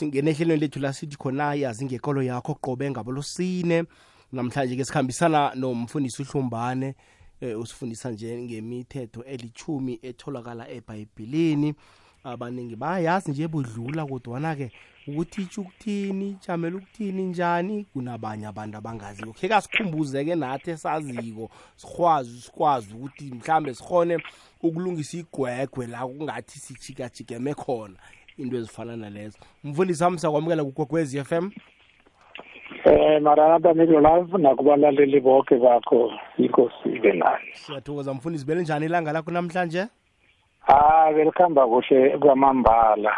singene ehlelweni lethu la sithi khona yazi ngekolo yakho qobe ngabolosine namhlanje ke sikhambisana nomfundisi uhlumbane eh, usifundisa nje ngemithetho elichumi etholakala ebhayibhilini. Abaningi bayazi nje budlula kodwana-ke ukuthi itsho ukuthini jamela ukuthini njani? Kunabanye abantu abangaziko khe kasikhumbuze-ke nathi esaziko sikwazi sikwazi ukuthi mhlambe sikhone ukulungisa igwegwe la kungathi sijikajikeme khona. Into ezifana nalezo. Mfundisi wami sakwamukela kugogwez f m. Eh marana milo live nakubalaleli bonke bakho inkosi ibe nani. siyathokoza mfundisi bele njani ilanga lakho namhlanje? Ah belikhamba kuhle kwamambala.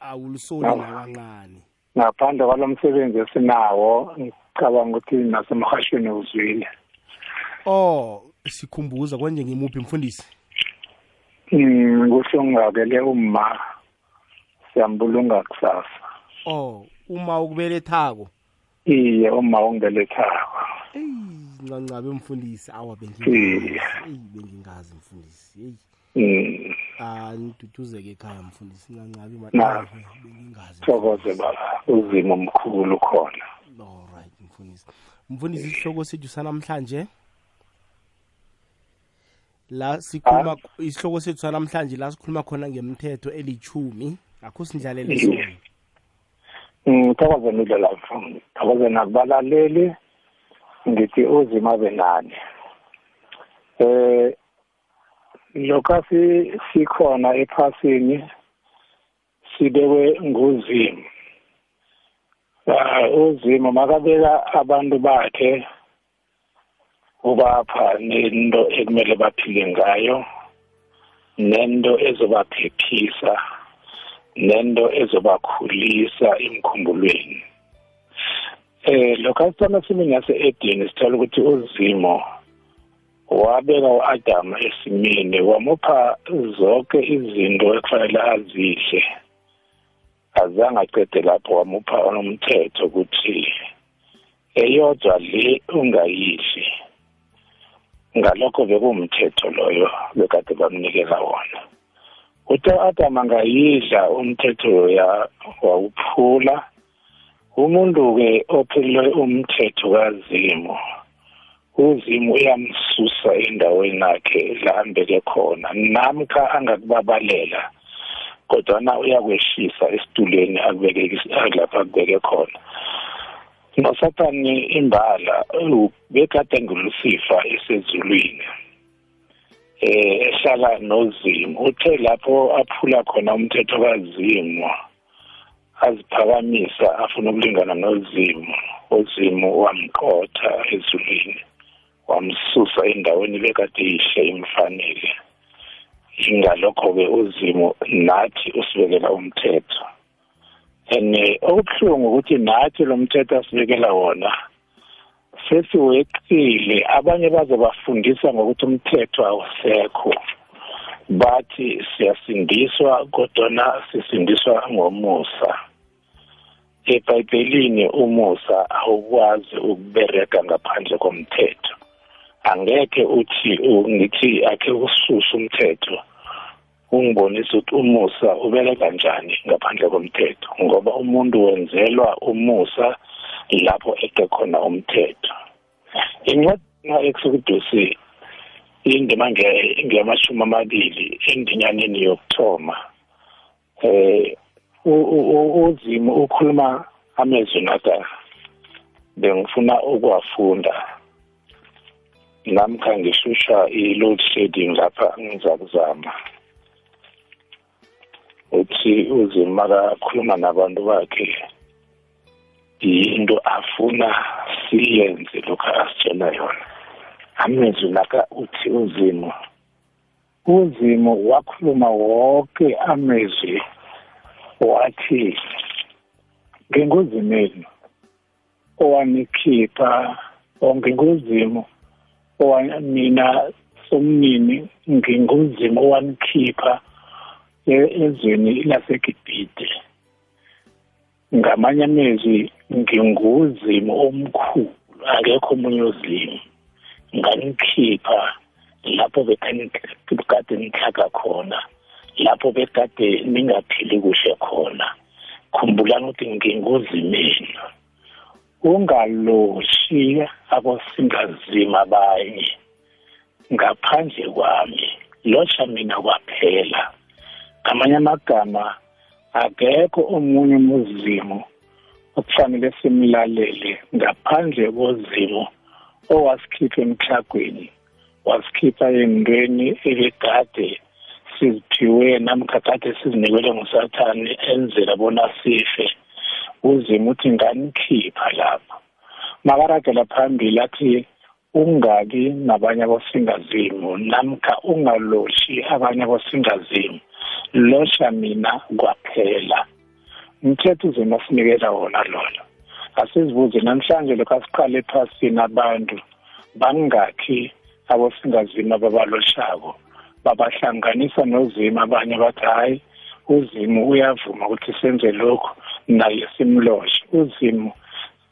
Awulusoli Nawu. nakancane. Ngaphandle kwalomsebenzi esinawo ngicabanga ukuthi nasemhashweni uzwile. oh sikhumbuza konje ngimuphi mfundisi? Mm kuhlongakele uma siyambulunga kusasa. oh uma ukubelethako? Iye uma ongibelethako. eyi ncancabe mfundisi awa Iye. bengingazi eyi bengingazi mfundisi. Eyi. Mm. Ah niduduzeke ekhaya mfundisi. Ncancabe ma- Na. Ah, bengingazi thokoze baba uzimo omkhulu khona. alright mfundisi. Mfundisi isihloko sethu sanamhlanje? La sikhuluma isihloko sethu sanamhlanje la sikhuluma khona ngemithetho elichumi akho sindlalele sona. ngithokoze nile lapho thokoze nakubalaleli ngithi uzima benani. Eh lokho sikhona ephasini sibekwe nguzimo Ah, uzimo makabeka abantu bakhe ubapha nento ekumele baphile ngayo nento ezobaphephisa nento ezobakhulisa emkhumbulweni. Eh lokho asithana simini yase-edeni sithola ukuthi uzimo wabeka u-adamu esimini wamupha zonke izinto ekufanele azidle. Azange acede lapho wamupha umthetho ukuthi eyodwa le ungayidli. Ngalokho bekuwumthetho loyo bekade bamnikeza wona. Uthi u-adamu angayidla umthetho ya wawuphula. Umuntu-ke ophelelwe umthetho kazimu uzimu uyamsusa endaweni yakhe la ambeke khona namkha angakubabalela kodwana uyakwehlisa esitulweni akubeke lapha akubeke khona. Nosathani imbala uh, bekade ngulusifa esezulwini. Eh ehlala nozimu. Uthe lapho aphula khona umthetho kazimu aziphakamisa afuna ukulingana nozimu. Uzimu wamqotha ezulwini wamsusa endaweni bekade ihle imfanele. Ingalokho-ke uzimu nathi usibekela umthetho. And okubuhlungu ukuthi nathi lo mthetho asibekela wona sesiweqile abanye baze bafundisa ngokuthi umthetho awusekho. Bathi siyasindiswa kodwana sisindiswa ngomusa. Ebhayibhelini umusa awukwazi ukubereka ngaphandle komthetho. Angeke uthi ngithi akhe ususe umthetho ungibonisa ukuthi umusa ubeleka njani ngaphandle komthetho ngoba umuntu wenzelwa umusa lapho eke khona umthetho. Incwadi exodusi indima ngemashumi amabili endinyaneni yokuthoma eh uzimu ukhuluma amezwi naka bengifuna ukuwafunda. Namkha ngishusha i-load shedding lapha ngizakuzama. Uthi uzimu makakhuluma nabantu bakhe into afuna siyenze lokhu asitshela yona. Amezwi laka uthi uzimu uzimu wakhuluma wonke amezwi wathi nginguzimeni owanikhipha onginguzimu owanina somnini nginguzimu owanikhipha ezweni laseGibhite ngamanye amezwi nginguzimu omkhulu. Akekho omunye uzimu nganikhipha lapho bekade nihlaga khona lapho bekade ningaphili kuhle khona. Khumbulani ukuthi nginguzimini ungaloshi abosingazima abanye. Ngaphandle kwami losha mina kwaphela. Ngamanye amagama akekho omunye umuzimo okufanele simlalele ngaphandle kozimo owasikhipha emhlagweni wasikhipha endweni ebekade siziphiwe namkha kade sizinikelwe ngusathane enzela bona sife. Uzima uthi nganikhipha lapho makaragela phambili athi ungabi nabanye abosingazimu namkha ungaloshi abanye abosingazimu losha mina kwaphela. Umthetho uzima sinikela wona lona. Asizibuze namhlanje lokho asiqale ephasini abantu bangakhi abosingazima babaloshako babahlanganisa nozima abanye bathi hayi uzimu uyavuma ukuthi senze lokhu naye simloshe. Uzimu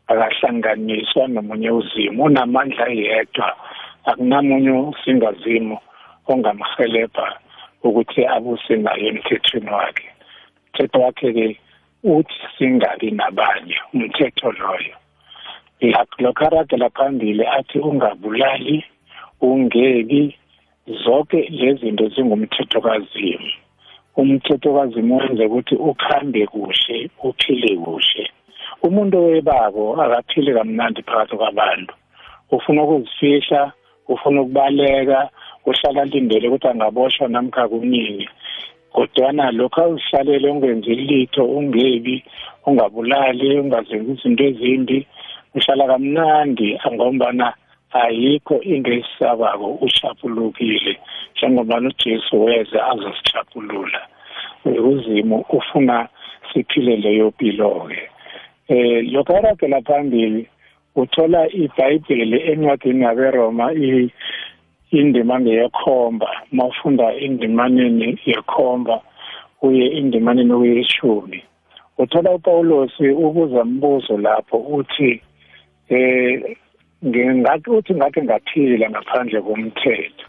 akahlanganiswa nomunye uzimu unamandla yedwa akunamunye usingazimu ongamhelebha ukuthi abuse naye emthethweni wakhe. Umthetho wakhe-ke uthi singabi nabanye umthetho loyo. Lokho aragela phambili athi ungabulali ungebi zonke lezinto zingumthetho kazimu umthetho kazimu wenze ukuthi ukhambe kuhle uphile kuhle. Umuntu owebako akaphili kamnandi phakathi kwabantu. Ufuna ukuzifihla ufuna ukubaleka uhlala alindele ukuthi angaboshwa namkha kunini. Kodwana lokhu awuzihlalele ungenzi litho ungebi ungabulali ungazenzi izinto ezimbi uhlala kamnandi angombana ayikho into esisabako ushapulukile njengoba ujesu weze azosijabulula uzimo ufuna siphile leyo mpilo-ke. Eh lokho aragela phambili uthola ibhayibheli encwadini yaberoma indima ngeyekhomba mawufunda indimaneni yekhomba uye indimaneni okuyishumi uthola upawulos ubuza mbuzo lapho uthi eh ngingathi uthi ngakhe ngaphila ngaphandle komthetho.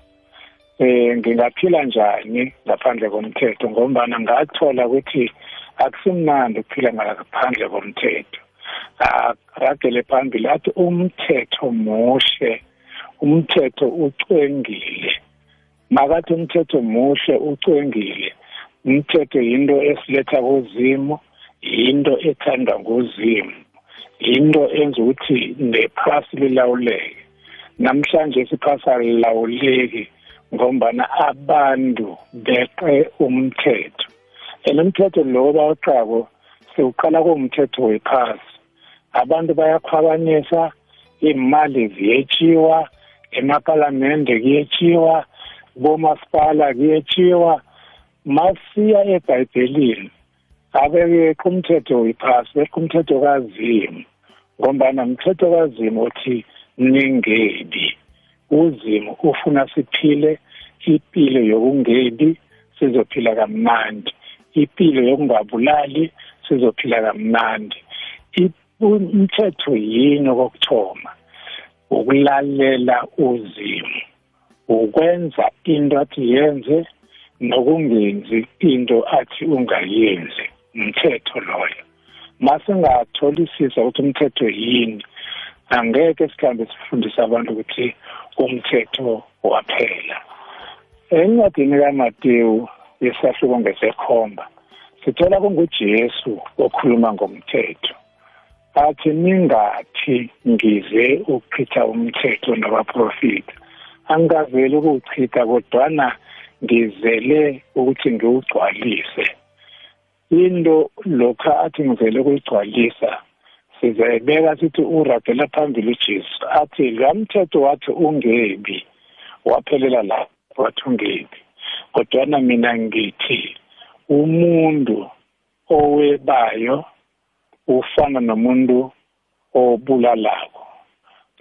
Eh ngingaphila njani ngaphandle komthetho? Ngombana ngathola ukuthi akusimnandi ukuphila ngaphandle komthetho. Aragele phambili athi umthetho muhle. Umthetho ucwengile. Makathi umthetho muhle ucwengile umthetho yinto esiletha kuzimu yinto ethandwa nguzimu into enza ukuthi nephasi lilawuleke. Namhlanje isiphasi alilawuleki ngombana abantu beqe umthetho. And umthetho lo bawuqako siwuqala kuwumthetho wephasi. Abantu bayakhwabanisa imali ziyetshiwa emapalamende kuyetshiwa bomasipala kuyetshiwa masiya ebhayibhelini. Abekeqha umthetho wephasi beqha umthetho kazimu ngombana mthetho kazimu uthi ningebi uzimu ufuna siphile impilo yokungebi sizophila kamnandi. Impilo yokungabulali sizophila kamnandi. Umthetho yini okokuthoma ukulalela uzimu ukwenza into athi yenze nokungenzi into athi ungayenzi. Umthetho loyo. Masingatholisisa ukuthi umthetho yini. Angeke sikhambe sifundise abantu ukuthi umthetho waphela. Encwadini kaMateyu yesahluko ngesekhomba sithola kunguJesu okhuluma ngomthetho. Athi ningathi ngize ukuchitha umthetho nabaprofita angikaveli ukuwuchitha kodwana ngizele ukuthi ngiwugcwalise. Into lokha athi ngivele ukuyigcwalisa sizayibeka sithi uragela phambili ujesu. Athi lo mthetho wathi ungebi waphelela lapho wathi ungebi. Kodwana mina ngithi umuntu owebayo ufana nomuntu obulalako.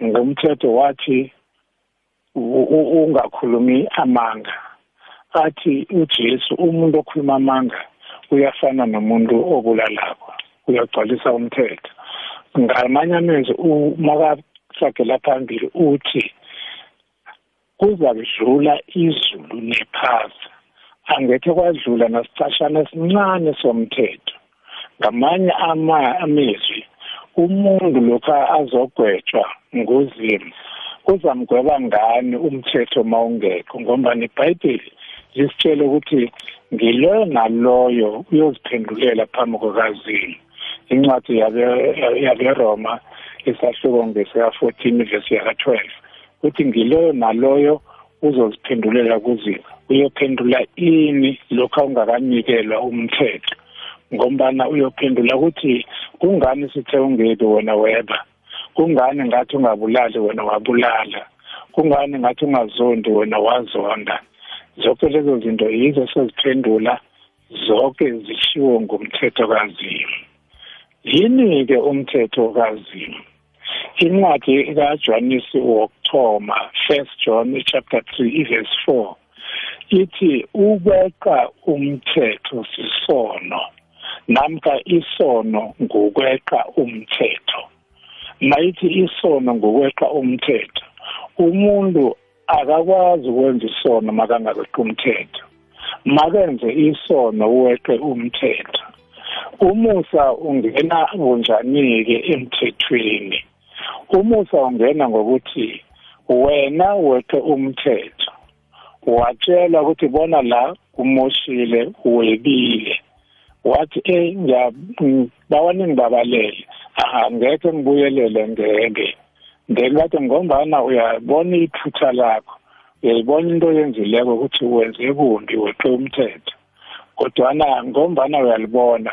Ngomthetho wathi ungakhulumi amanga. Athi uJesu umuntu okhuluma amanga uyafana nomuntu obulalako. Uyagcwalisa umthetho. Ngamanye amezwi makasagela phambili uthi kuzakudlula izulu nephasa angekhe kwadlula nasicashana esincane somthetho. Ngamanye ama amezwi umuntu lokho azogwetshwa nguzimu uzamgweba ngani umthetho mawungekho? Ngoba nebhayibheli lisitshele ukuthi ngiloyo naloyo uyoziphendulela phambi kukazimu incwadi yaberoma isahluko ngesika-14 verse yaka-12 uthi ngiloyo naloyo uzoziphendulela kuzimu uyophendula ini lokhu awungakanikelwa umthetho. Ngombana uyophendula ukuthi kungani sithe ungebi wena weba kungani ngathi ungabulali wena wabulala? Kungani ngathi ungazondi wena wazonda? Zonke lezo zinto yizo seziphendula zonke zishiwo ngumthetho kazimu. Yini-ke umthetho kazimu? Incwadi kaJohannes wokuthoma first John chapter 3 verse 4 ithi ukweqa umthetho sisono. Namka isono ngokweqa umthetho. Mayithi isono ngokweqa umthetho umuntu akakwazi ukwenza isono makangakeqi umthetho. Makenze isono weqe umthetho. Umusa ungena bunjani-ke emthethweni? Umusa ungena ngokuthi wena weqe umthetho. Watshela ukuthi bona la kumoshile webile. Wathi eh ngiyabawa ningibabalele angeke ngibuyelele ngeke ngeke ngombana uyabona iphutha lakho uyayibona into oyenzileko ukuthi wenze kumbi weqe umthetho. Kodwana ngombana uyalibona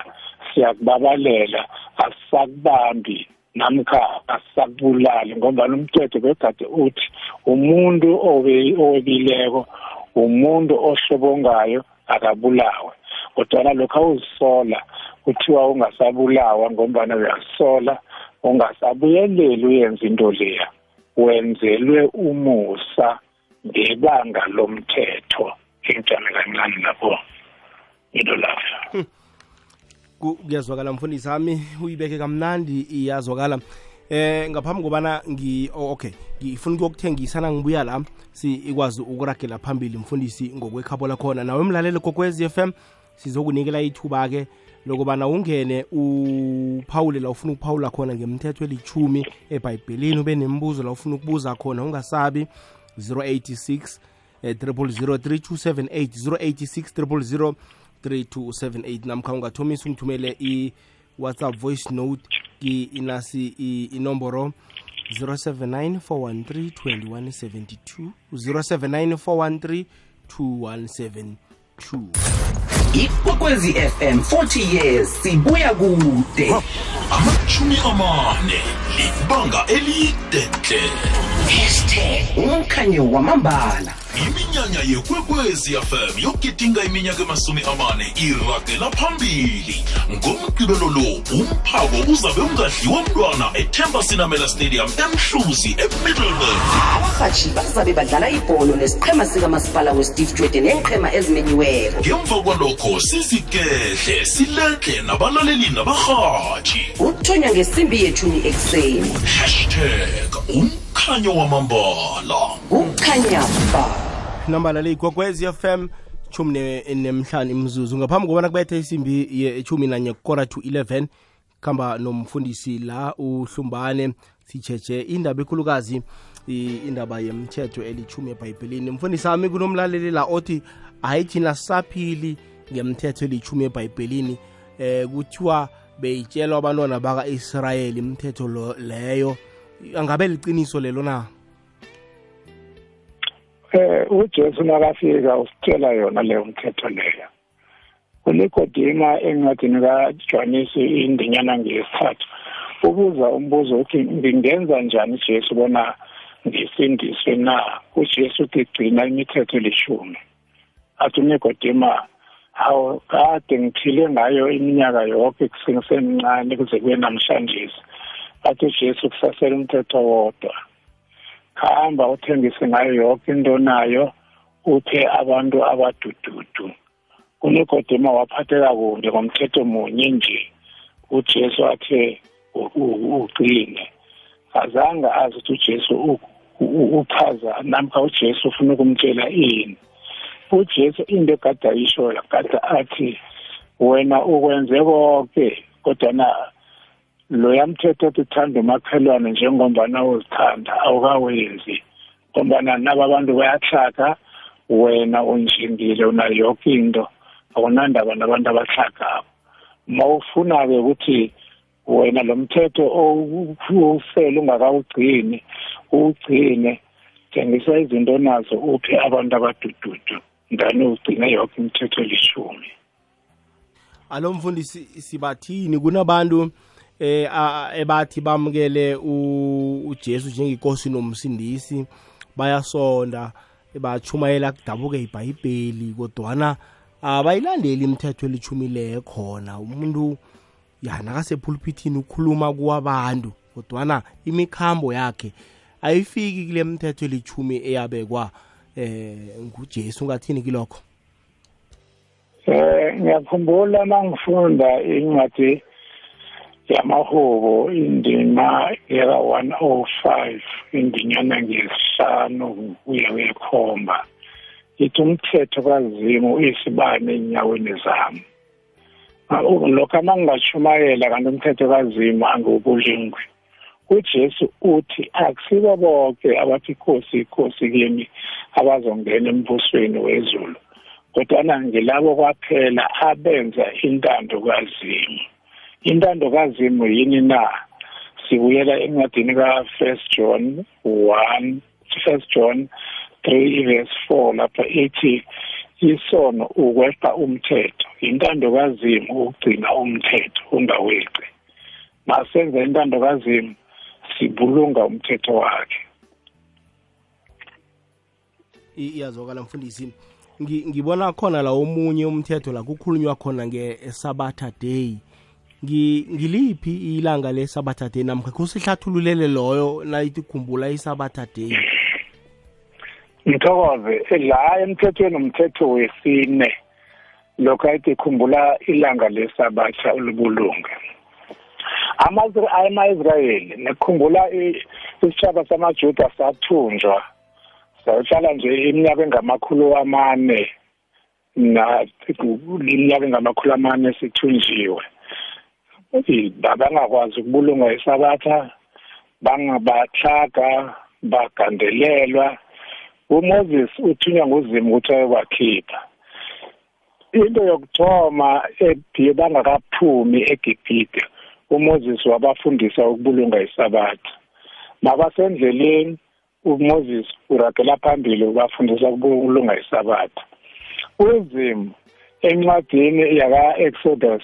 siyakubabalela asisakubambi namkha asisakubulali ngombana umthetho begade uthi umuntu owebileko umuntu ohlobongayo akabulawe. Kodwana lokhu awuzisola kuthiwa ungasabulawa ngombana uyasola ungasabuyeleli uyenza into leya. Wenzelwe umusa ngebanga lomthetho ngijame kancane lapho into lapho hmm. kuyazwakala mfundisi ami uyibeke kamnandi iyazwakala. Eh ngaphambi kobana ngi okay ngifuna ukuyokuthengisana ngibuya la si ikwazi ukuragela phambili mfundisi ngokwekhabo lakhona. Nawe mlaleli kokwez FM sizokunikela ithuba-ke lokubana ungene uphawule la ufuna ukuphawula khona ngemthetho elithumi ebhayibhelini ube nemibuzo la ufuna ukubuza khona ungasabi 086 eh, 000 3278 086 3278 namkha ungathomisa ungithumele i-whatsapp voice note inasi inomboro 079 413 2172 079 413 2172 ikwekwezi fm 40 years sibuya kude. Amashumi amane libanga elide hle hashtag umkhanyo wamambala. Iminyanya yekwekwezi fm yokugidinga iminyaka emasumi amane iragela phambili ngomgqibelo lo umphako uzabe ungadliwa mntwana ethemba sinamela stadium emhluzi emiddleburg abarhatshi bazabe badlala ibholo nesiqhema sikamasipala westeve jwede neenqhema ezimenyiweko ngemva kwalokho sizigedle siledle nabalaleli nabarhatshi ukuthonywa ngesimbi yethumi ekuseni. Hashtag umkhanyo wamambala. Ukhanya ba nambala le igogwez fm chumi nemhlanu imzuzu ngaphambi kobana kubethe isimbi yechumi nanye kora to 11 khamba nomfundisi la uhlumbane sijeje indaba ekhulukazi indaba yemthetho elichumi ebhayibhelini mfundisi ami kunomlaleli la othi hayi thina saphili ngemthetho elithumi ebhayibhelini eh kuthiwa beyitshelwa abantwana baka-israyeli imthetho leyo. Angabe liqiniso lelo na eh uJesu nakafika usitshela yona leyo mthetho leyo. uNikodima encwadini kaJohnes indinyana ngesithathu ubuza umbuzo uthi ngingenza njani Jesu bona ngisindiswe na? uJesu uthi gcina imithetho elishumi. Athi uNikodima hawu kade ngiphile ngayo iminyaka yonke kusengisemncane kuze kuye namhlanje. Athi uJesu kusasela umthetho wodwa. Hamba uthengise ngayo yonke into nayo uphe abantu abadududu. Unikodima waphatheka kunde ngomthetho munye nje. Ujesu athe uqine. Azange azi ukuthi ujesu uphaza namkha ujesu ufuna ukumtshela ini. Ujesu into egade ayishola kade athi wena ukwenze konke kodwa na loya mthetho othi thanda umakhelwane njengombana uzithanda awukawenzi. Ngombana naba abantu bayahlaka wena unjingile unayo yonke into awunandaba nabantu abahlagako ma ufuna-ke ukuthi wena lo mthetho owusele ungakawugcini uwugcine tshengisa izinto nazo uphe abantu abadududu ndani ugcine yonke imithetho elishumi. Alo mfundisi sibathini? Kunabantu eh ebathi bamukele uJesu njengenkosi nomsindisi bayasonda bachumayela kudabuke iBhayibheli kodwana abayilandeli imithetho elithumile khona. Umuntu yana kasepulpithini ukhuluma kuwabantu kodwana imikhambo yakhe ayifiki kule mthetho elithumi eyabekwa eh nguJesu. Ngathini kilokho? Eh ngiyakhumbula mangifunda incwadi yamahubo indima yaka 105 indinyana ngesihlanu kuya kwekhomba ithi umthetho kazimu uyisibane enyaweni zami lokho amangingashumayela kanti umthetho kazimu angiwubulingwe uJesu uthi akusibo bonke abathi inkosi inkosi kimi abazongena embusweni wezulu kodwa ngilabo kwaphela abenza intando kazimu. Intando kazimu yini na? Sibuyela encwadini ka-first john one first john three verse four lapha ethi isono ukweqa umthetho. Intando kazimu ukugcina umthetho ungaweqi. Masenza intando kazimu sibulunga umthetho wakhe. Iyazwakala mfundisi. Ngibona khona la omunye umthetho la kukhulunywa khona nge-sabatha day. Ngiliphi ilanga le-sabatha day namkha kusihlathululele loyo nayithi khumbula i-sabatha day ngithokoze la emthethweni umthetho wesine lokho ayithi khumbula ilanga lesabatha olubulunga ama-israyeli nekhumbula isitshaba samajuda sathunjwa sahlala nje iminyaka engamakhulu amane iminyaka engamakhulu amane sithunjiwe. Babangakwazi ukubulunga isabatha bangabahlaga bagandelelwa. uMoses uthunywa nguzimu ukuthi ayokwakhipha into yokuthoma ebhiye bangakaphumi eGibhite uMoses wabafundisa ukubulunga isabatha. Mabasendleleni uMoses uragela phambili ubafundisa ukubulunga isabatha. Uzimu encwadini yaka-exodus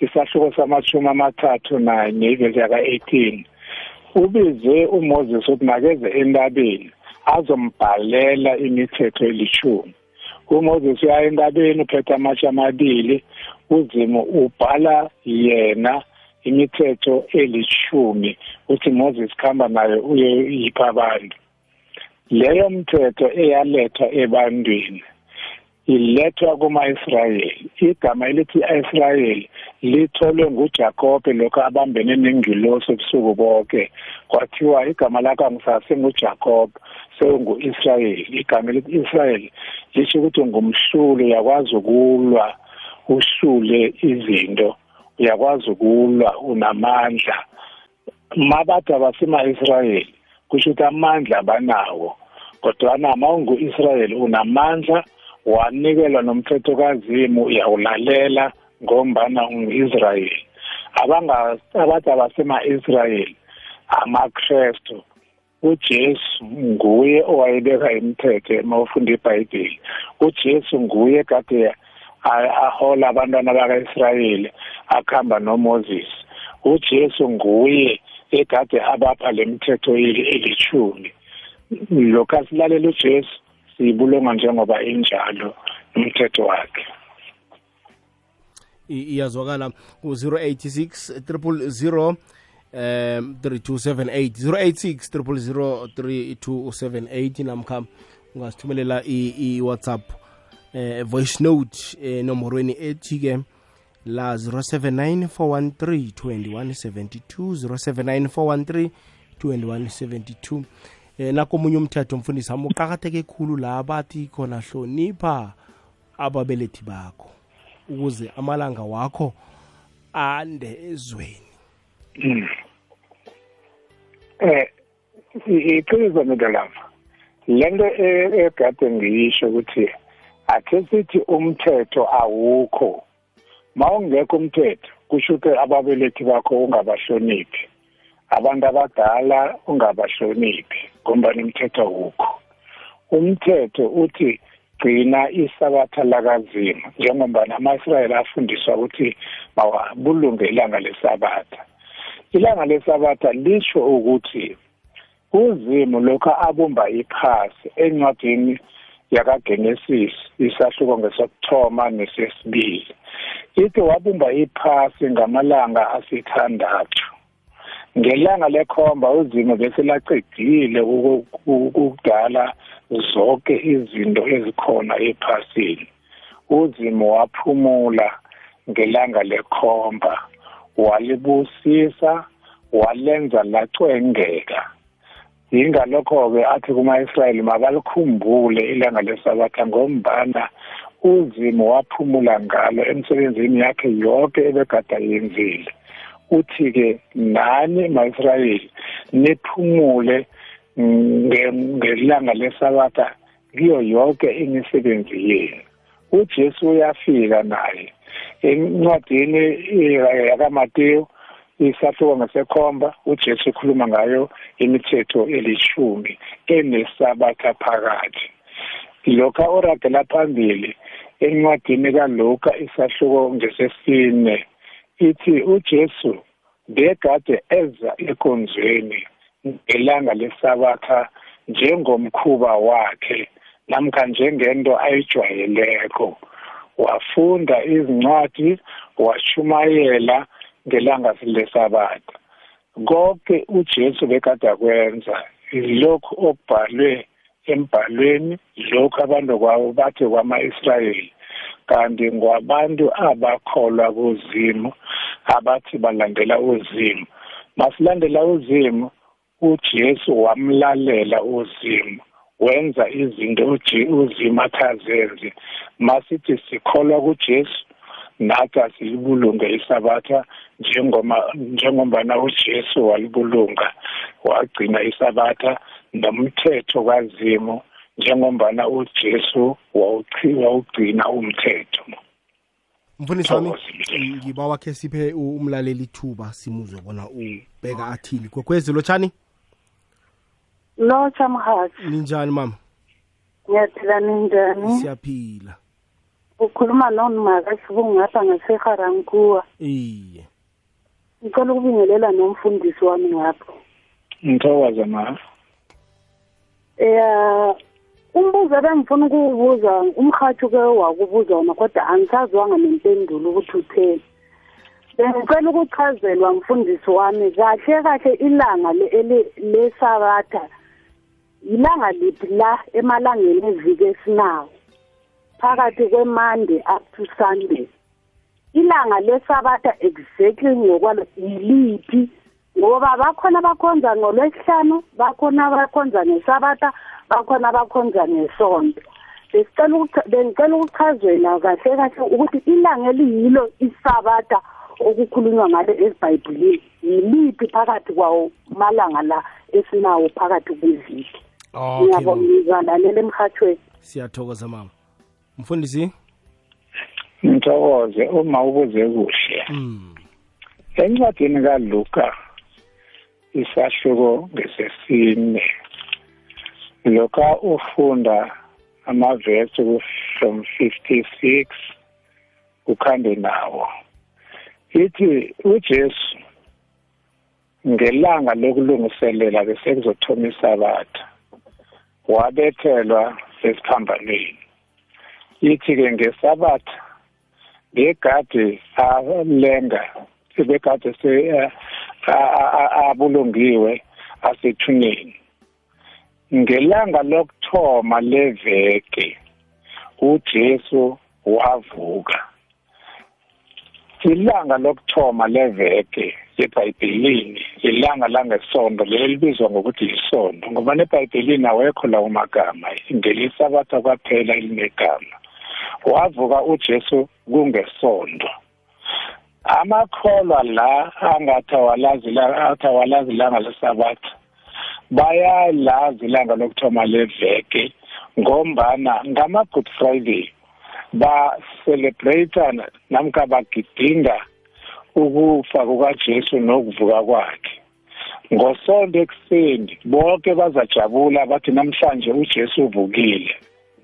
isahluko samashumi amathathu nanye ivesi yaka-18 ubize umoses ukuthi makeze entabeni azombhalela imithetho elishumi. uMoses uya entabeni uphethe amatshe amabili uzimu ubhala yena imithetho elishumi uthi Moses khamba nayo uyeyipha abantu. Leyo mthetho eyalethwa ebantwini ilethwa kuma-Israyeli. Igama elithi Israyeli litholwe nguJakobe lokho abambene nengilosi ebusuku bonke kwathiwa igama lakho angisase nguJakobe sekungu-Israyeli igama elithi Israyeli lisho ukuthi ngumhluli uyakwazi ukulwa uhlule izinto uyakwazi ukulwa unamandla. Mabathi abasema-Israyeli kusho ukuthi amandla abanawo kodwana ma ungu-Israyeli unamandla wanikelwa nomthetho kazimu uyawulalela ngombana ungu-Israyeli. Abanga abathi abasema-Israyeli amakrestu uJesu nguye owayebeka imithetho uma ufunda iBhayibheli. uJesu nguye kade ahola abantwana baka-Israyeli akuhamba noMoses. uJesu nguye egade abapha lemithetho elithumi lokho asilalela uJesu siyibulunga njengoba injalo umthetho wakhe. Iyazwakala ku-086 000 um 3278 086 000 3278 namkha ungasithumelela i-whatsapp eh voice note enomorweni ethi-ke la 079 413 2172 079 413 2172 eh nakomunye umthetho mfundisi ami uqakatheke khulu la bathi khona hlonipha ababelethi bakho ukuze amalanga wakho ande ezweni. Mm. eh iqiniso midalava lento e- egade ngiyisho ukuthi akhe sithi umthetho awukho. Mawungekho umthetho kusho ukuthi ababelethi bakho ungabahloniphi. Abantu abadala ungabahloniphi. Ngoba imithetho awukho umthetho uthi gcina isabatha lakazimu njengoba nama-israyeli afundiswa ukuthi mawabulunge ilanga lesabatha. Ilanga lesabatha lisho ukuthi uzimu lokho abumba iphasi encwadini yakagenesis isahluko ngesokuthoma nesesibili ithi wabumba iphasi ngamalanga asithandathu. Ngelanga lekhomba uzimo bese lacedile ukudala zonke izinto ezikhona ephasini. Uzimo waphumula ngelanga lekhomba walibusisa walenza lacwengeka. Yingalokho-ke athi kuma-israyeli mabalikhumbule ilanga lesabatha ngombana uzimo waphumula ngalo emsebenzini yakhe yonke ebegada yenzile uthi-ke nani ma-israyeli niphumule ngelanga lesabatha kiyo yonke imisebenzi yenu. Ujesu uyafika naye. Encwadini yakamateyu isahluko ngesekhomba ujesu ukhuluma ngayo imithetho elishumi enesabatha phakathi. Lokha oragela phambili encwadini kaluka isahluko ngesesine ithi ujesu begade eza ekonzweni ngelanga lesabatha njengomkhuba wakhe namkha njengento ayijwayeleko. Wafunda izincwadi washumayela ngelanga lesabatha. Konke ujesu bekade akwenza lokhu okubhalwe embhalweni lokhu abantu kwabo bathi kwama-israyeli. Kanti ngwabantu abakholwa kuzimu abathi balandela uzimu. Masilandela uzimu ujesu wamlalela uzimu wenza izinto uzimu athazenze. Masithi sikholwa kujesu nathi asilibulunge isabatha njengoma njengombana ujesu walibulunga wagcina isabatha nomthetho kazimu. Njengombana ujesu wawugcina umthetho. Mfundisi wami ngiba wakhe siphe umlaleli ithuba simuzwe bona ubheka athini kwekwezi lotshani? Lotsha mhathi ninjani mama? Ngiyaphila ninjani? Siyaphila. Ukhuluma nonimaka sibungapha ngaseharankuwa iye. Ngicela ukubingelela nomfundisi wami ngapho. Ngithokoza ma. Ya umbuzo ebengifuna ukuwubuza umhathi ke wakubuza wona kodwa angisazwanga nempendulo ukuthi utheni. Bengicela ukuchazelwa mfundisi wami kahle kahle ilanga lesabatha ilanga liphi la emalangeni eviki esinawo phakathi kwemonday up to sunday. Ilanga lesabatha exactly ngokwalo yiliphi? Ngoba bakhona abakhonza ngolwesihlanu bakhona abakhonza ngesabatha bakhona abakhonza ngesonto. Bengicela ukuchazela kahle kahle ukuthi ilanga eliyilo isabatha okukhulunywa ngalo esibhayibhilini yiliphi phakathi kwawo malanga la esinawo phakathi kweviki ngiyabonga lalela emhathweni siyathokoza mama mfundisi? Ngithokoze uma ubuze kuhle. Encwadini kaluka isahluko ngesesine. Lokha ufunda amavesi from 56 ukhambe nawo ithi uJesu ngelanga lokulungiselela bese kuzothoma isabatha wabethelwa esiphambanweni ithi-ke ngesabatha ngegade alenga sebegade abulungiwe asethuneni ngelanga lokuthoma leveke uJesu wavuka. Ilanga lokuthoma leveke eBhayibhelini ilanga langesonto leli libizwa ngokuthi isonto ngoba neBhayibhelini awekho lawo magama ngelisabatha kwaphela elinegama. Wavuka uJesu kungesonto amakholwa la angathi awalazi la athi awalazi ilanga lesabatha bayalazi ilanga lokuthoma leveke ngombana ngama-good friday ba-celebrate namkha bagidinga ukufa kukajesu nokuvuka kwakhe. Ngosonto ekuseni bonke bazajabula bathi namhlanje ujesu uvukile.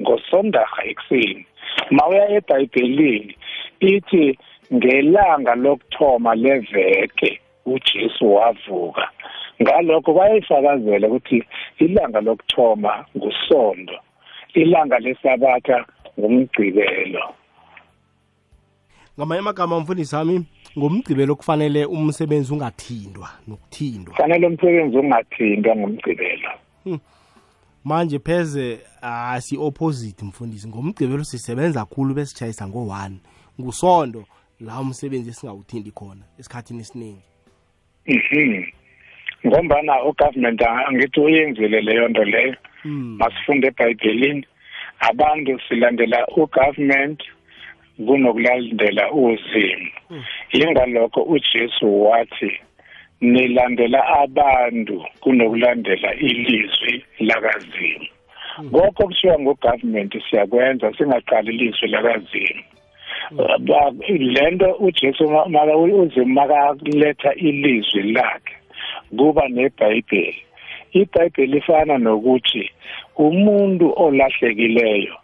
Ngosondarha ekuseni mawuya ebhayibhelini ithi ngelanga lokuthoma leveke ujesu wavuka. Ngalokho bayayifakazela ukuthi ilanga lokuthoma ngusonto ilanga lesabatha ngumgcibelo ngamanye amagama mfundisi wami ngomgcibelo kufanele umsebenzi ungathindwa nokuthindwa. Fanele umsebenzi ungathindwa ngomgcibelo manje pheze asi opposite mfundisi. Ngomgcibelo sisebenza kakhulu besitshayisa ngo-1 ngusondo la umsebenzi esingawuthindi khona esikhathini esiningi mhm. Ngombana ugovernment angithi uyenzile leyo nto leyo. Masifunde ebhayibhelini. Abantu silandela ugovernment kunokulandela uzimu. Ingalokho uJesu wathi nilandela abantu kunokulandela ilizwi lakazimu. Konke kushiwa ngogovernment siyakwenza singaqali ilizwi lakazimu. Lento uJesu maka uzimu makaletha ilizwi lakhe. Kuba nebhayibheli. Ibhayibheli ifana nokuthi umuntu olahlekileyo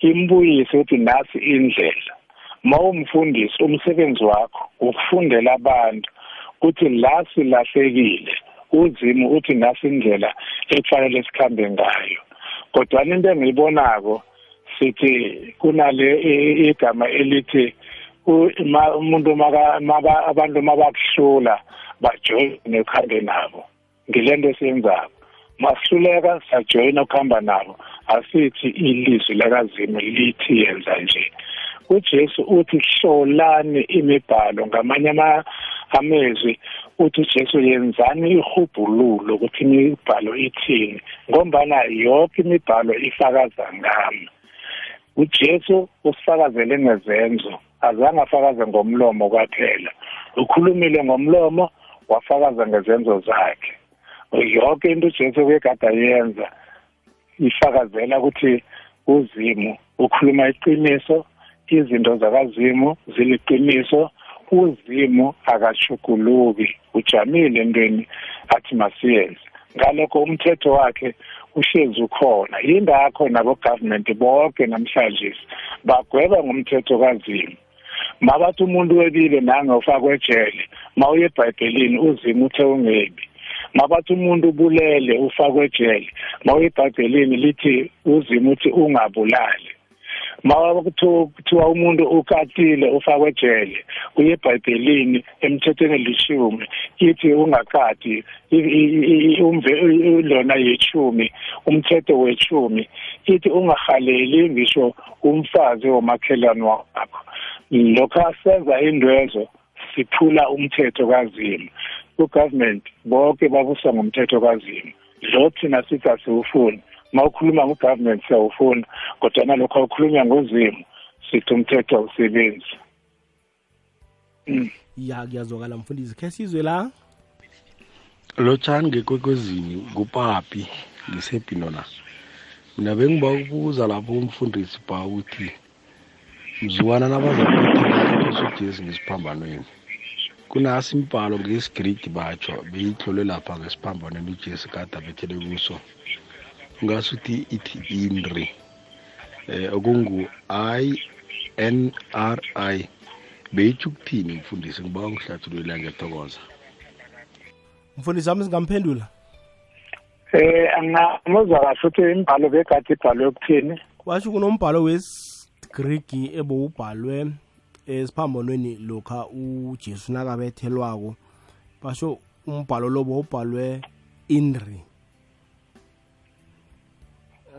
imbuyise ukuthi nasi indlela. Mawumfundisi umsebenzi wakho ukufundela abantu uthi la silahlekile uzimu uthi nasi indlela ekufanele sikhambe ngayo. Kodwa into engiyibonako sithi kunale igama elithi umuntu maka abantu mabakuhlula bajoyine ukuhambe nabo. Ngilento esiyenzako. Masihluleka sajoyina ukuhamba nabo. Asithi ilizwi lakazimu lithi yenza nje. uJesu uthi hlolani imibhalo ngamanye amezwi uthi uJesu yenzani ihubhululo ukuthi imibhalo ithini? Ngombana yonke imibhalo ifakaza ngami. uJesu usifakazele ngezenzo. Azange afakaze ngomlomo kwaphela. Ukhulumile ngomlomo wafakaza ngezenzo zakhe. Yonke into uJesu kwegada yenza ifakazela ukuthi uzimu ukhuluma iqiniso izinto zakazimu ziliqiniso uzimu akashuguluki ujamile entweni athi masiyenze. Ngalokho umthetho wakhe uhlezi ukhona. Yingakho nabo-government bonke namhlanje bagweba ngumthetho kazimu. Mabathi umuntu webile nange ufakwe ejele mawuye ebhayibhelini uzimu uthe ungebi. Mabathi umuntu ubulele ufakwe ejele mawuye ebhayibhelini lithi uzimu uthi ungabulali. Mawakuthiwa umuntu ukatile ufakwe ejele uye ebhayibhelini emthethweni lishumi ithi ungakati lona yechumi umthetho wechumi ithi ungahaleli ngisho umfazi womakhelwane wakho. Lokho asenza indwezo siphula umthetho kazimu ugovernment bonke babuswa ngumthetho kazimu lo thina sithi asiwufuni mawukhuluma ngogovernment siyawufuna kodwa nalokho awukhulunywa ngozimu. Sithi umthetho awusebenzi. Ya kuyazwakala mfundisi. Khe sizwe la? Lotshani ngekwekwezini kupapi ngisebhinona mina bengiba ukubuza lapho umfundisi ba uthi mzukwana nabazakuthi ugesi ngesiphambanweni kunasi imbhalo ngesigridi batsho beyitlolwe lapha ngesiphambanweni ujesi kade abethele kuso. Ngasuthi ithi inri eh okungu i n r i. Beyitsho ukuthini mfundisi? Ngiba ngihlathululela ngetokoza mfundisi wami singamphendula? Eh angamuzwa kahle ukuthi imbhalo begade ibhalwe ukuthini? Washo kunombhalo wesigrigi ebowubhalwe esiphambonweni lokha ujesu nakabethelwako basho umbhalo lo bowubhalwe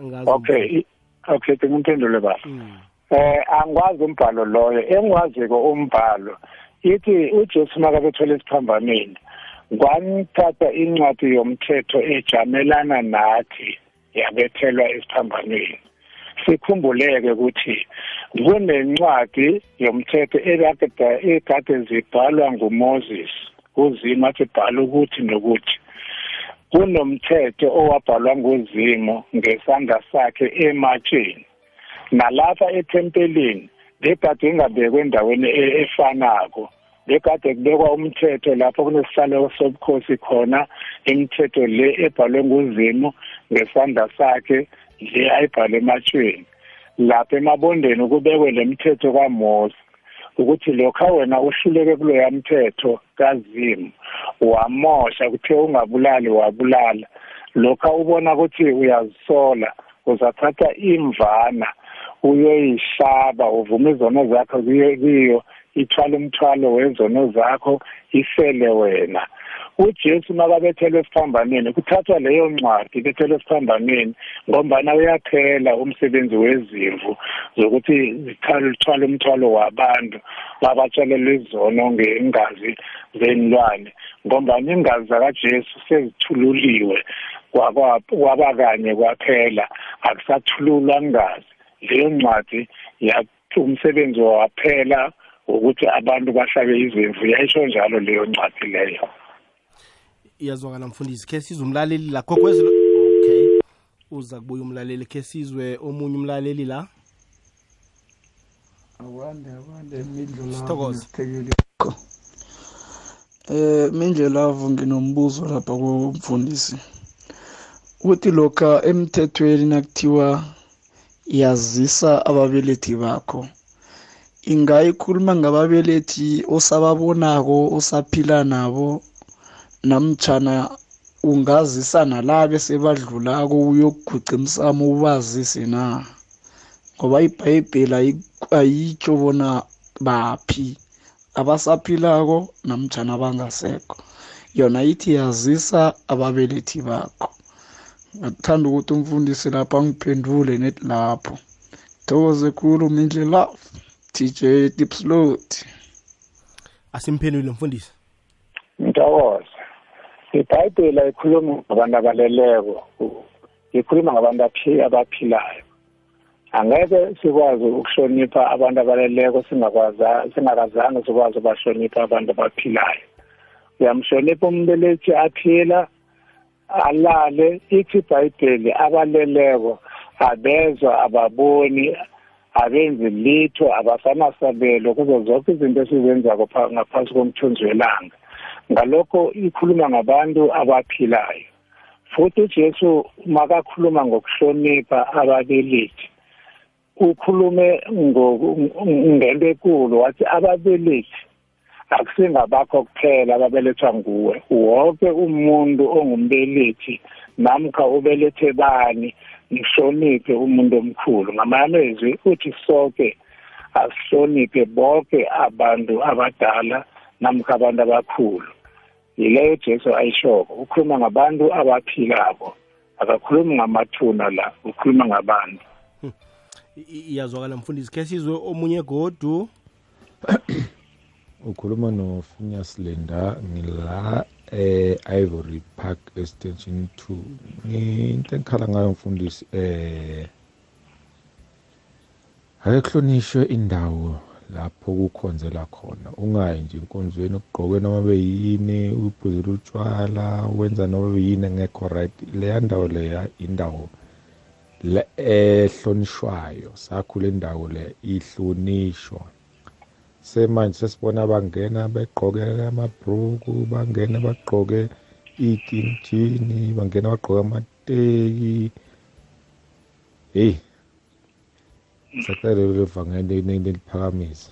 inri okay okay ngimphindule baba. Eh angikwazi umbhalo loyo engwaziko umbhalo. Ithi uJesu makabethola esiphambanweni kwanithatha incwadi yomthetho ejamelana nathi yabethelwa esiphambanweni. Sikhumbuleke ukuthi kunencwadi yomthetho ekade zibhalwa nguMoses uzimo athi bhala ukuthi nokuthi. Kunomthetho owabhalwa nguzimo ngesandla sakhe ematsheni. Nalapha ethempelini bekade ingabekwe endaweni e-, efanako. Bekade kubekwa umthetho lapho kunesihlalo sobukhosi khona. Imithetho le ebhalwe nguzimo ngesandla sakhe le ayibhale ematshweni lapha emabondeni kubekwe lemithetho kaMose ukuthi lokho wena uhluleke kuloya mthetho kazimu wamosha kuthe ungabulali wabulala. Lokho ubona ukuthi uyazisola uzathatha imvana uyoyihlaba uvume izono zakho kuyo ithwala umthwalo wezono zakho ifele wena. uJesu makabethelwe esiphambanweni kuthathwa leyo ncwadi bethelwe esiphambanweni ngombana uyaphela umsebenzi wezimvu zokuthi zithwala umthwalo wabantu babatshelelwe izono ngengazi zenilwane ngombana ingazi zakaJesu sezithululiwe kwaba kanye kwaphela akusathululwa ngazi. Leyo ncwadi umsebenzi waphela ukuthi abantu bahlabe izimvu. Yayisho njalo leyo ncwadi leyo. Iyazwakala mfundisi. Khe sizwe umlaleli la gogwezelo okay. Uza kubuya umlaleli khe sizwe omunye umlaleli la. Akwande akwande mindlo Sithokoze. lakho eh mindlo lavo nginombuzo lapha kumfundisi uthi lokha emthethweni nakuthiwa yazisa ababelethi bakho ingayikhuluma ngababelethi osababonako osaphila nabo namtjhana ungazisa nalabe sebadlulako uyokuguca emsamo ubazise na? Ngoba ibhayibheli ayitsho bona baphi abasaphilako namtjhana abangasekho. Yona ithi yazisa ababelethi bakho. Ngathanda ukuthi umfundisi lapho angiphendule net lapho. Thokoze khulu mindle love tj dipslot asimphendule mfundisi. Ntokoza ibhayibheli ayikhulumi ngabantu abaleleko ikhuluma ngabantu aphi- abaphilayo. Angeke sikwazi ukuhlonipha abantu abaleleko singakwaza singakazange sikwazi ukubahlonipha abantu abaphilayo. Uyamhlonipha umbelethi aphila alale ithi ibhayibheli abaleleko abezwa ababoni abenzi litho abasanasabelo kuzo zonke izinto esizenzako pha- ngaphansi komthunzi welanga. Ngalokho ikhuluma ngabantu abaphilayo. Futhi uJesu makakhuluma ngokuhlonipha ababelethi ukhulume ngento enkulu wathi ababelethi akusingabakho kuphela ababelethwa nguwe. Wonke umuntu ongumbelethi namkha ubelethe bani nihloniphe umuntu omkhulu. Ngamamezwi uthi sonke asihloniphe bonke abantu abadala namkha abantu abakhulu. Yileyo Jesu ayishoko ukhuluma ngabantu abaphilako. Akakhulumi ngamathuna la ukhuluma ngabantu. I- i- iyazwakala mfundisi. Khe sizwe omunye godu? Ukhuluma noFinius Lenda ngila eh Ivory Park extension 2 into engikhala ngayo mfundisi eh akuhlonishwe indawo lapho kukhonzela khona. Ungayi nje inkonzweni ugqoke noma beyini uphuzela utshwala wenza noma beyini engekho right. Leya ndawo leya indawo ehlonishwayo. Sakhule indawo le ihlonishwa. Semanje sesibona bangena begqoke amabhruku bangena bagqoke ikinjini bangena bagqoke amateki. Heyi sacela lelo vangeli neliphakamisa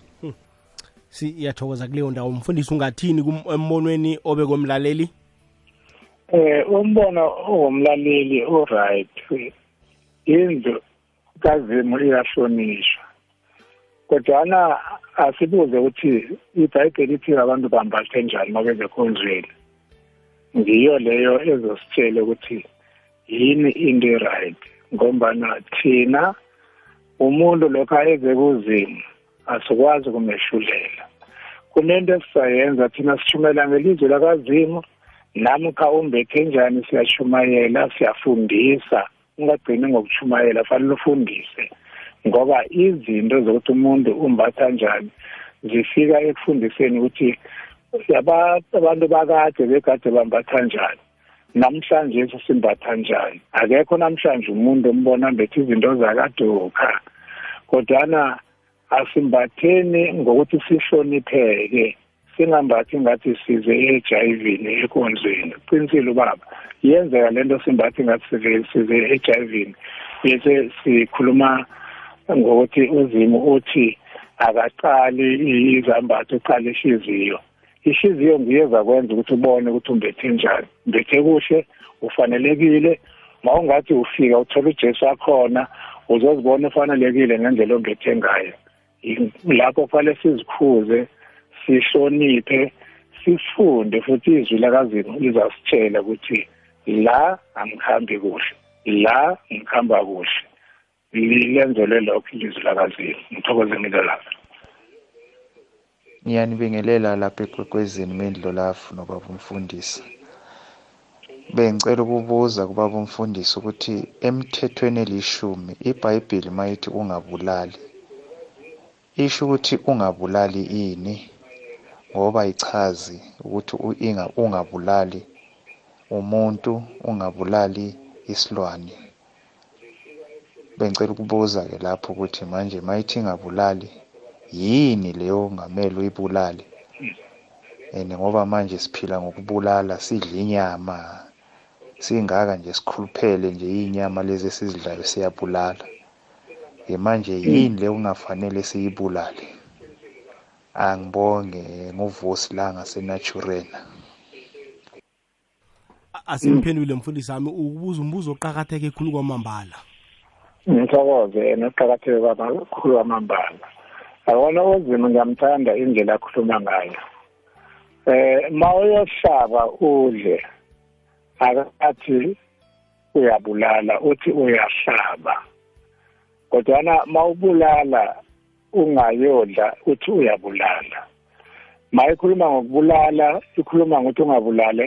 siyathokoza kuleyo ndawo. Mfundisi ungathini embonweni obekomlaleli? Eh umbono owumlaleli oright indlu kazimu iyahlonishwa. Kodwana asibuze ukuthi ibhayibheli ithi abantu bambathe njani mabeze khonzweni ngiyo leyo ezositshela ukuthi yini into right ngombana thina umuntu lokho eze kuzimu asikwazi kumehlulela kunento esisayenza thina sishumela ngelizwe lakazimu namkha umbethe njani siyashumayela siyafundisa ungagcini ngokuchumayela fanele ufundise. Ngoba izinto zokuthi umuntu umbatha njani zifika ekufundiseni ukuthi abantu bakade begade bambatha njani. Namhlanje simbatha njani. Akekho namhlanje umuntu ombona mbethe izinto zakaduka kodwana asimbatheni ngokuthi sihlonipheke singambathi ngathi size e-HIV ekonzweni qinisile ubaba yenzeka lento simbathi ngathi size size e-HIV bese sikhuluma ngokuthi uzimu uthi akaqali izambatho uqala ihliziyo. Ihliziyo nguye zakwenza ukuthi ubone ukuthi umbethe njani. Mbethe kuhle ufanelekile. Mawungathi ufika uthola ujesu akhona uzozibona ufanelekile ngendlela ombethe ngayo. Lapho kufanele sizikhuze sihloniphe sifunde futhi izwi lakazimu lizasitshela ukuthi la angikhambi kuhle la ngikhamba kuhle. Lilenzele lokho ilizwi lakazimu ngithokoze ngilelapha ngiyanibingelela lapha ekwekwezini mendlolafu nobaba umfundisi. Bengicela ukubuza kubaba umfundisi ukuthi emthethweni elishumi ibhayibheli mayithi ungabulali? Isho ukuthi ungabulali ini? Ngoba ichazi ukuthi ungabulali umuntu ungabulali isilwane. Bengicela ukubuza-ke lapho ukuthi manje mayithi ingabulali yini leyo ngamele uyibulale? And ngoba manje siphila ngokubulala sidla inyama singaka nje sikhuluphele nje inyama lezi esizidlayo siyabulala. Manje yini leyo kungafanele siyibulale? Angibonge nguvusi la ngasenaturena. Asimphendule mfundisi wami ukubuza umbuzo oqakatheke khulu kwamambala. Ngithokoze yena uqakatheke kakhulu kwamambala. Akona uzima ngiyamthanda indlela akhuluma ngayo. Eh ma uyohlaba udle akathi uyabulala uthi uyahlaba. Kodwana mawubulala ungayodla uthi uyabulala. Mayikhuluma ngokubulala ikhuluma ngokuthi ungabulala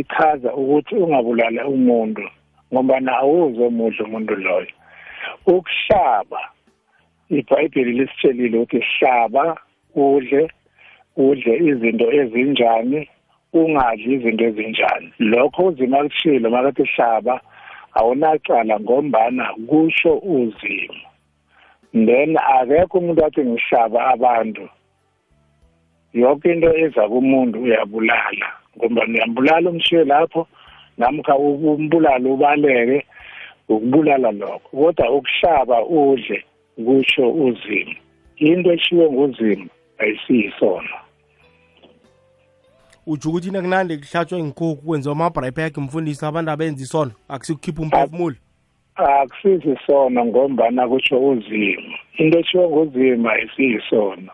ichaza ukuthi ungabulala umuntu ngoba awuze umudla umuntu loyo. Ukuhlaba. Ibhayibheli lisitshelile ukuthi hlaba udle udle izinto ezinjani ungadli izinto ezinjani. Lokho uzima kushilo makathi hlaba awunacala ngombana kusho uzimo. Then akekho umuntu athi ngihlaba abantu. Yonke into eza kumuntu uyabulala ngoba uyambulala umshiye lapho namkha umbulala ubaleke ukubulala lokho kodwa ukuhlaba udle kusho uzimo into eshiwe nguzimo ayisiyisono utsho ukuthi nakunande kuhlatshwa inkukhu kwenziwa amabrayipek mfundisi abantu abenza isono akusikukhipha umphefumulo. Akusizi sona ngombana kutsho uzimo into eshiwo nguzima ayisiyisono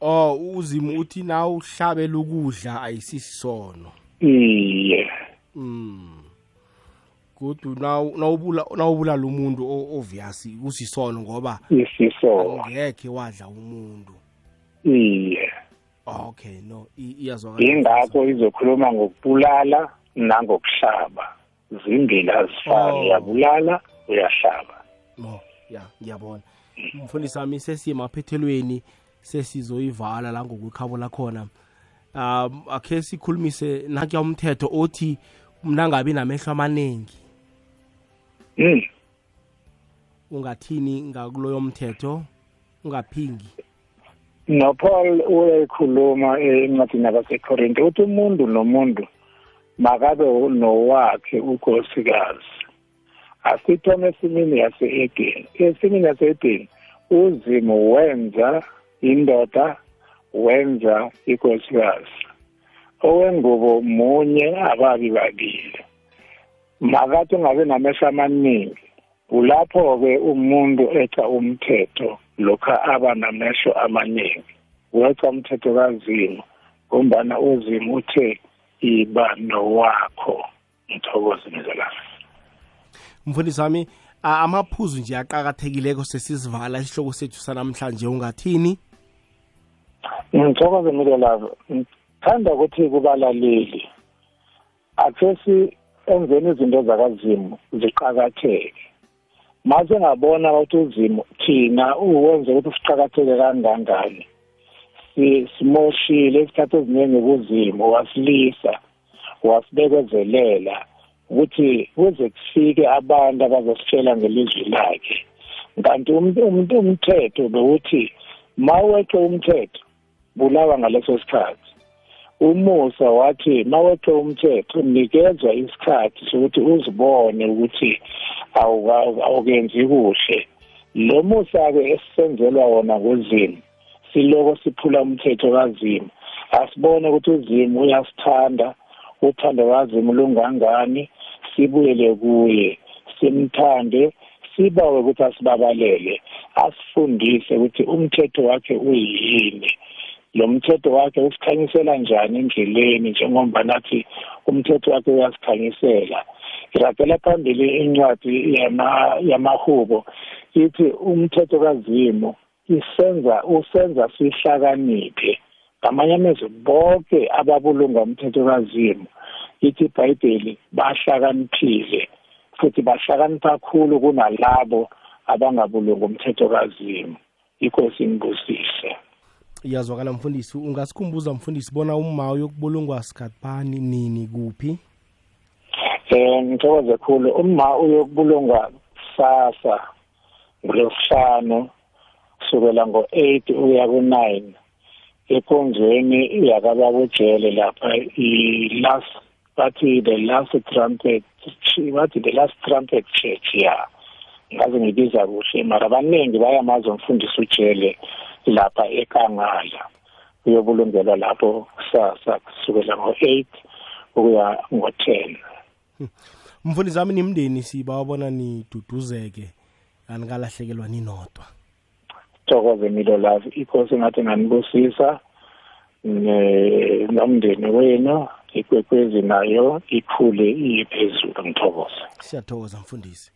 oh uzimo uthi na uhlabela ukudla ayisisisono iye. Mm. Kodwa nawubula nawubulala umuntu oviyasi kusisono ngoba isisono. ngeke wadla umuntu. Iye. Okay no iyazwakala. Ingakho izokhuluma ngokubulala nangokuhlaba. Zimbili azifani uyabulala uyahlaba. No ya ngiyabona. Mfundisi wami sesiyemaphethelweni sesizoyivala la ngokwikhabo lakhona. Um akhe sikhulumise nakuya umthetho othi mnangabi namehlo amaningi mm. ungathini ngakuloyo mthetho? Ungaphingi? Nopaul uyayikhuluma encwadini yabasekorinte uthi umuntu nomuntu makabe nowakhe unkosikazi. Asithome esimini yase-edeni esimini yase-edeni uzimo wenza indoda wenza inkosikazi. Owengubo munye ababi babili. Makathi ungabe namehlo amaningi. Kulapho-ke umuntu eca umthetho lokha aba namehlo amaningi. Weca umthetho kazimo ngombana uzimo uthe iba nowakho. Ngithokoze ngizolala mfundisi wami amaphuzu nje aqakathekileko sesizivala isihloko sethu sanamhlanje ungathini? Ngithokoze ngizolala ngithanda ukuthi kubalaleli. Akhe enzeni izinto zakazimu ziqakatheke? Mase ngabona ukuthi uzimo thina uwenze ukuthi siqakatheke kangangani? Simoshile isikhathi eziningi kuzimo wasilisa wasibekezelela ukuthi kuze kufike abantu abazositshela ngelizwi lakhe. Kanti umuntu umthetho bewuthi maweqe umthetho bulawa ngaleso sikhathi. Umusa wathi maweqe umthetho nikezwa isikhathi sokuthi uzibone ukuthi awukenzi kuhle. Lo musa-ke esisenzelwa wona ngozimo siloko siphula umthetho kazimu. Asibone ukuthi uzimu uyasithanda uthando kazimu lungangani sibuyele kuye simthande sibawe ukuthi asibabalele asifundise ukuthi umthetho wakhe uyini. Lo mthetho wakhe usikhanyisela njani endleleni njengoba nathi umthetho wakhe uyasikhanyisela. Iragela phambili incwadi yamahubo ithi umthetho kazimu isenza usenza sihlakaniphe. Ngamanye amezwi bonke ababulunga umthetho kazimu ithi ibhayibheli bahlakaniphile futhi bahlakanipha kakhulu kunalabo abangabulunga umthetho kazimu. Inkosi inibusise iyazwakala mfundisi ungasikhumbuza mfundisi bona uma uyokubulungwa sikhathibani nini kuphi? Eh ngithokoze khulu. Uma uyokubulungwa kusasa ngolosihlanu kusukela ngo-8 uya ku-9 enkonzweni yakababa ujele lapha i-last bathi the last trumpet bathi the last trumpet church ya. Ngaze ngibiza kuhle mara abaningi bayamazi umfundisi ujele. Lapha ekangala. Uyobulungelwa lapho kusasa kusukela ngo-8 ukuya ngo-10 mfundisi wami nimndeni sibawabona niduduzeke. Anikalahlekelwa ninodwa. Thokoze milo love. Ikhosi ngathi nganibusisa nomndeni wenu ikwekwezi nayo ikhule iye phezulu. Ngithokoze. Siyathokoza mfundisi.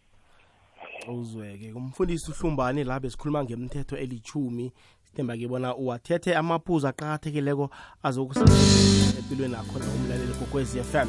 Uzweke. Umfundisi uhlumbane la besikhuluma ngemthetho elithumi sithemba ke bona uwathethe amaphuzu aqakathekileko azokusiza empilweni akho umlaleli kokwezi FM